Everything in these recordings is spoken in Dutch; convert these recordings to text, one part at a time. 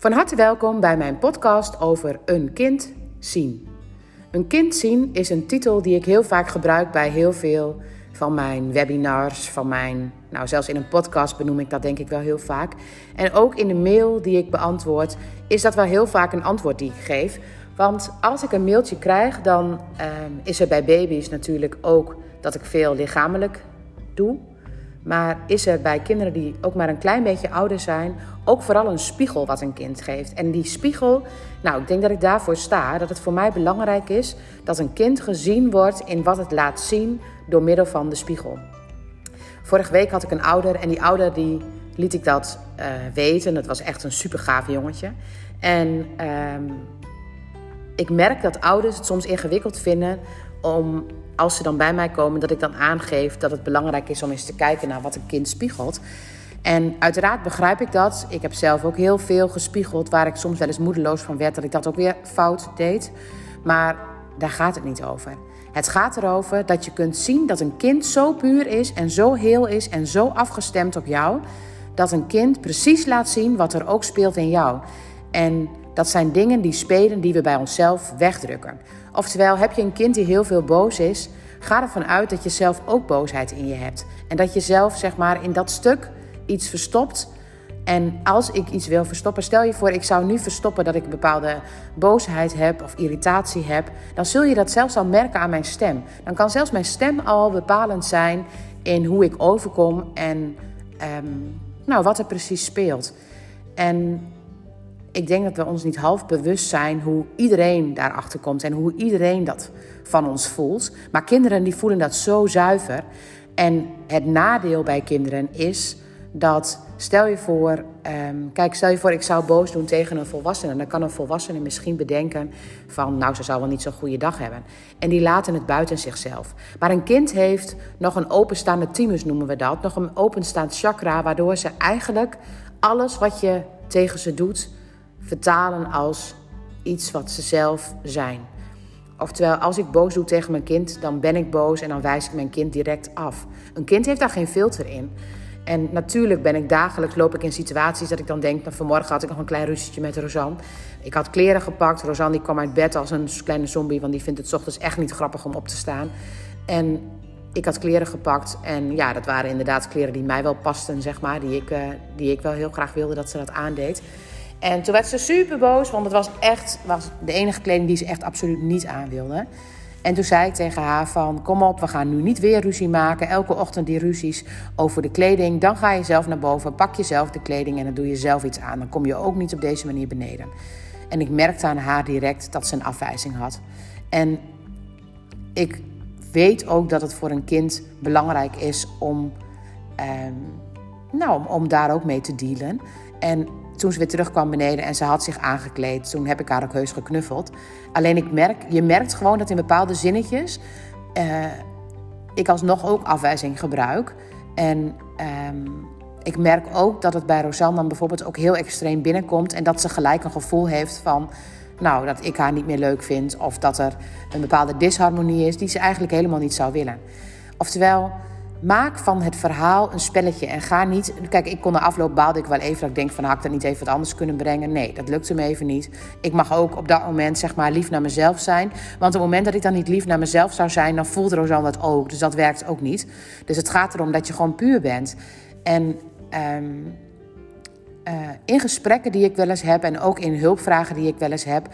Van harte welkom bij mijn podcast over een kind zien. Een kind zien is een titel die ik heel vaak gebruik bij heel veel van mijn webinars, van mijn, nou zelfs in een podcast benoem ik dat denk ik wel heel vaak. En ook in de mail die ik beantwoord, is dat wel heel vaak een antwoord die ik geef. Want als ik een mailtje krijg, dan ehm, is er bij baby's natuurlijk ook dat ik veel lichamelijk doe. Maar is er bij kinderen die ook maar een klein beetje ouder zijn, ook vooral een spiegel wat een kind geeft. En die spiegel, nou, ik denk dat ik daarvoor sta, dat het voor mij belangrijk is dat een kind gezien wordt in wat het laat zien door middel van de spiegel. Vorige week had ik een ouder en die ouder die liet ik dat uh, weten. Dat was echt een super gaaf jongetje. En ehm, ik merk dat ouders het soms ingewikkeld vinden om als ze dan bij mij komen, dat ik dan aangeef dat het belangrijk is om eens te kijken naar wat een kind spiegelt. En uiteraard begrijp ik dat. Ik heb zelf ook heel veel gespiegeld waar ik soms wel eens moedeloos van werd dat ik dat ook weer fout deed. Maar daar gaat het niet over. Het gaat erover dat je kunt zien dat een kind zo puur is en zo heel is en zo afgestemd op jou, dat een kind precies laat zien wat er ook speelt in jou. En dat zijn dingen die spelen die we bij onszelf wegdrukken. Oftewel, heb je een kind die heel veel boos is, ga ervan uit dat je zelf ook boosheid in je hebt. En dat je zelf, zeg maar, in dat stuk iets verstopt. En als ik iets wil verstoppen, stel je voor, ik zou nu verstoppen dat ik een bepaalde boosheid heb of irritatie heb, dan zul je dat zelfs al merken aan mijn stem. Dan kan zelfs mijn stem al bepalend zijn in hoe ik overkom en um, nou, wat er precies speelt. En ik denk dat we ons niet half bewust zijn hoe iedereen daarachter komt en hoe iedereen dat van ons voelt. Maar kinderen die voelen dat zo zuiver. En het nadeel bij kinderen is dat, stel je voor, um, kijk, stel je voor, ik zou boos doen tegen een volwassene. Dan kan een volwassene misschien bedenken van, nou, ze zou wel niet zo'n goede dag hebben. En die laten het buiten zichzelf. Maar een kind heeft nog een openstaande thymus, noemen we dat. Nog een openstaand chakra, waardoor ze eigenlijk alles wat je tegen ze doet vertalen als iets wat ze zelf zijn. Oftewel, als ik boos doe tegen mijn kind, dan ben ik boos en dan wijs ik mijn kind direct af. Een kind heeft daar geen filter in. En natuurlijk ben ik dagelijks, loop ik in situaties dat ik dan denk... Nou, vanmorgen had ik nog een klein ruzietje met Rosanne. Ik had kleren gepakt. Rosanne die kwam uit bed als een kleine zombie... want die vindt het ochtends echt niet grappig om op te staan. En ik had kleren gepakt. En ja, dat waren inderdaad kleren die mij wel pasten, zeg maar. Die ik, uh, die ik wel heel graag wilde dat ze dat aandeed. En toen werd ze super boos, want het was echt was de enige kleding die ze echt absoluut niet aan wilde. En toen zei ik tegen haar van, kom op, we gaan nu niet weer ruzie maken. Elke ochtend die ruzies over de kleding. Dan ga je zelf naar boven, pak je zelf de kleding en dan doe je zelf iets aan. Dan kom je ook niet op deze manier beneden. En ik merkte aan haar direct dat ze een afwijzing had. En ik weet ook dat het voor een kind belangrijk is om, ehm, nou, om daar ook mee te dealen. En toen ze weer terugkwam beneden en ze had zich aangekleed, toen heb ik haar ook heus geknuffeld. Alleen ik merk, je merkt gewoon dat in bepaalde zinnetjes uh, ik alsnog ook afwijzing gebruik. En um, ik merk ook dat het bij Rosanne bijvoorbeeld ook heel extreem binnenkomt en dat ze gelijk een gevoel heeft van nou, dat ik haar niet meer leuk vind of dat er een bepaalde disharmonie is die ze eigenlijk helemaal niet zou willen. Oftewel, Maak van het verhaal een spelletje en ga niet. Kijk, ik kon de afloop baalde ik wel even dat ik denk van had ik dat niet even wat anders kunnen brengen. Nee, dat lukte me even niet. Ik mag ook op dat moment zeg maar lief naar mezelf zijn. Want op het moment dat ik dan niet lief naar mezelf zou zijn, dan voelt Rosanne dat ook. Dus dat werkt ook niet. Dus het gaat erom dat je gewoon puur bent. En um, uh, in gesprekken die ik wel eens heb en ook in hulpvragen die ik wel eens heb,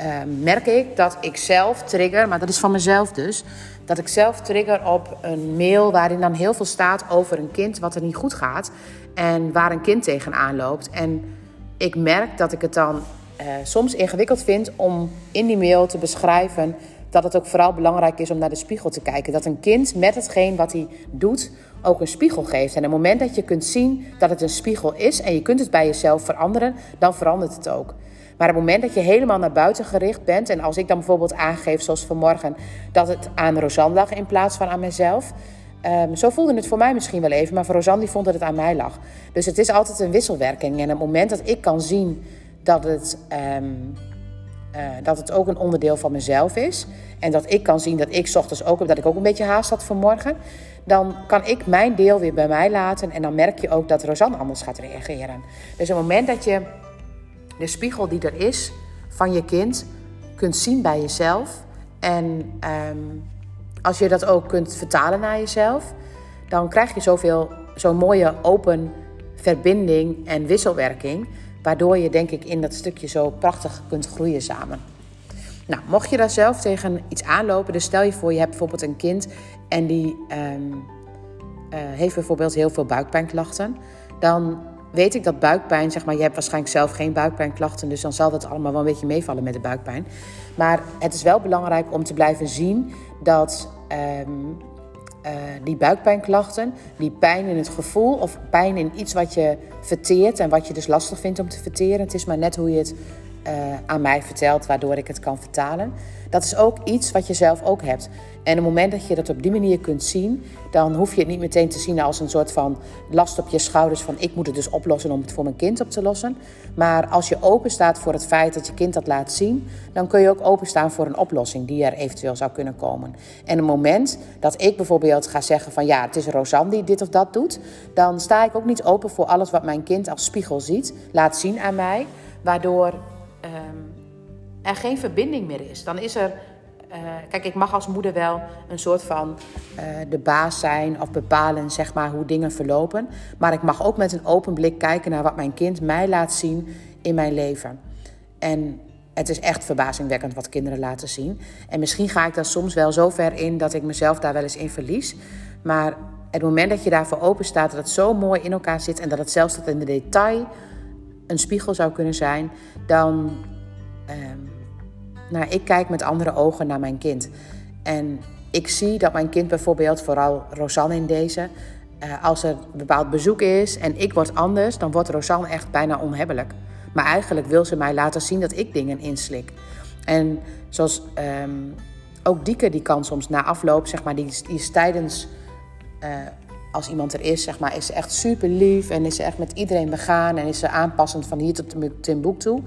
uh, merk ik dat ik zelf trigger, maar dat is van mezelf dus dat ik zelf trigger op een mail waarin dan heel veel staat over een kind wat er niet goed gaat en waar een kind tegenaan loopt. En ik merk dat ik het dan uh, soms ingewikkeld vind om in die mail te beschrijven dat het ook vooral belangrijk is om naar de spiegel te kijken. Dat een kind met hetgeen wat hij doet ook een spiegel geeft. En op het moment dat je kunt zien dat het een spiegel is en je kunt het bij jezelf veranderen, dan verandert het ook. Maar het moment dat je helemaal naar buiten gericht bent, en als ik dan bijvoorbeeld aangeef, zoals vanmorgen, dat het aan Rosanne lag in plaats van aan mezelf. Um, zo voelde het voor mij misschien wel even, maar voor Rosanne vond dat het aan mij lag. Dus het is altijd een wisselwerking. En op het moment dat ik kan zien dat het, um, uh, dat het ook een onderdeel van mezelf is. En dat ik kan zien dat ik ochtends ook, dat ik ook een beetje haast had vanmorgen. Dan kan ik mijn deel weer bij mij laten. En dan merk je ook dat Rosanne anders gaat reageren. Dus op het moment dat je de spiegel die er is van je kind kunt zien bij jezelf. En ehm, als je dat ook kunt vertalen naar jezelf, dan krijg je zoveel, zo'n mooie open verbinding en wisselwerking. Waardoor je denk ik in dat stukje zo prachtig kunt groeien samen. Nou, mocht je daar zelf tegen iets aanlopen, dus stel je voor je hebt bijvoorbeeld een kind en die ehm, eh, heeft bijvoorbeeld heel veel buikpijnklachten, dan weet ik dat buikpijn, zeg maar, je hebt waarschijnlijk zelf geen buikpijnklachten, dus dan zal dat allemaal wel een beetje meevallen met de buikpijn. Maar het is wel belangrijk om te blijven zien dat ehm, eh, die buikpijnklachten, die pijn in het gevoel of pijn in iets wat je verteert en wat je dus lastig vindt om te verteren, het is maar net hoe je het uh, aan mij vertelt, waardoor ik het kan vertalen. Dat is ook iets wat je zelf ook hebt. En op het moment dat je dat op die manier kunt zien, dan hoef je het niet meteen te zien als een soort van last op je schouders van ik moet het dus oplossen om het voor mijn kind op te lossen. Maar als je open staat voor het feit dat je kind dat laat zien, dan kun je ook openstaan voor een oplossing die er eventueel zou kunnen komen. En het moment dat ik bijvoorbeeld ga zeggen van ja, het is Rosanne die dit of dat doet, dan sta ik ook niet open voor alles wat mijn kind als spiegel ziet, laat zien aan mij, waardoor um, er geen verbinding meer is. Dan is er. Uh, kijk, ik mag als moeder wel een soort van uh, de baas zijn of bepalen zeg maar, hoe dingen verlopen. Maar ik mag ook met een open blik kijken naar wat mijn kind mij laat zien in mijn leven. En het is echt verbazingwekkend wat kinderen laten zien. En misschien ga ik daar soms wel zo ver in dat ik mezelf daar wel eens in verlies. Maar het moment dat je daarvoor open staat, dat het zo mooi in elkaar zit en dat het zelfs tot in de detail een spiegel zou kunnen zijn, dan. Ehm, nou, ik kijk met andere ogen naar mijn kind. En ik zie dat mijn kind bijvoorbeeld, vooral Rosanne in deze, uh, als er een bepaald bezoek is en ik word anders, dan wordt Rosanne echt bijna onhebbelijk. Maar eigenlijk wil ze mij laten zien dat ik dingen inslik. En zoals um, ook Dieke, die kan soms na afloop, zeg maar, die, die is tijdens uh, als iemand er is, zeg maar, is ze echt super lief en is ze echt met iedereen begaan en is ze aanpassend van hier tot Timbuktu.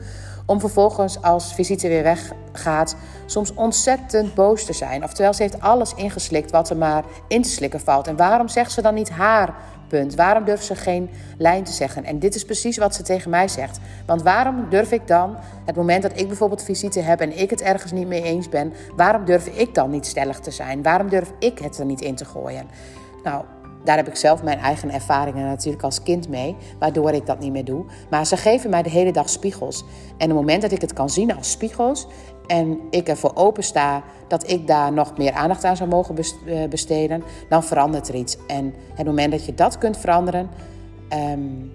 Om vervolgens als visite weer weggaat, soms ontzettend boos te zijn. Oftewel, ze heeft alles ingeslikt wat er maar in te slikken valt. En waarom zegt ze dan niet haar punt? Waarom durft ze geen lijn te zeggen? En dit is precies wat ze tegen mij zegt. Want waarom durf ik dan, het moment dat ik bijvoorbeeld visite heb en ik het ergens niet mee eens ben, waarom durf ik dan niet stellig te zijn? Waarom durf ik het er niet in te gooien? Nou, daar heb ik zelf mijn eigen ervaringen natuurlijk als kind mee, waardoor ik dat niet meer doe. Maar ze geven mij de hele dag spiegels. En het moment dat ik het kan zien als spiegels en ik ervoor open sta dat ik daar nog meer aandacht aan zou mogen eh, besteden, dan verandert er iets. En het moment dat je dat kunt veranderen, um,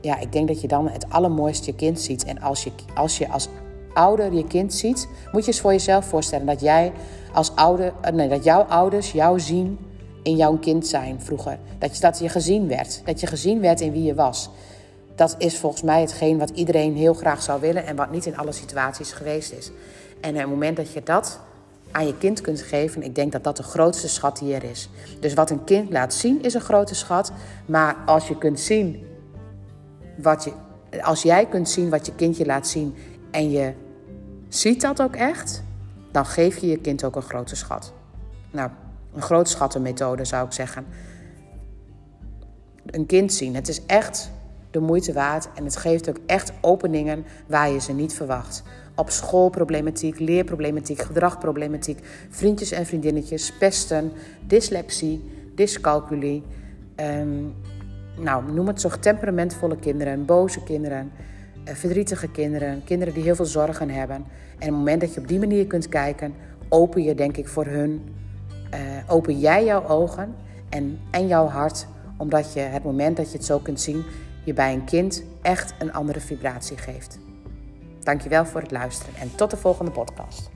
ja, ik denk dat je dan het allermooiste je kind ziet. En als je als, je als ouder je kind ziet, moet je eens voor jezelf voorstellen dat jij als ouder, eh, nee, dat jouw ouders jou zien in jouw kind zijn vroeger. Dat je, dat je gezien werd. Dat je gezien werd in wie je was. Dat is volgens mij hetgeen wat iedereen heel graag zou willen en wat niet in alle situaties geweest is. En op het moment dat je dat aan je kind kunt geven, ik denk dat dat de grootste schat die er is. Dus wat een kind laat zien is een grote schat. Maar als je kunt zien wat je, als jij kunt zien wat je kindje laat zien en je ziet dat ook echt, dan geef je je kind ook een grote schat. Nou, een grootschattenmethode zou ik zeggen. Een kind zien. Het is echt de moeite waard en het geeft ook echt openingen waar je ze niet verwacht. Op schoolproblematiek, leerproblematiek, gedragproblematiek, vriendjes en vriendinnetjes, pesten, dyslexie, dyscalculie. Um, nou, noem het zo temperamentvolle kinderen, boze kinderen, eh, verdrietige kinderen, kinderen die heel veel zorgen hebben. En op het moment dat je op die manier kunt kijken, open je denk ik voor hun uh, open jij jouw ogen en, en jouw hart, omdat je het moment dat je het zo kunt zien, je bij een kind echt een andere vibratie geeft. Dankjewel voor het luisteren en tot de volgende podcast.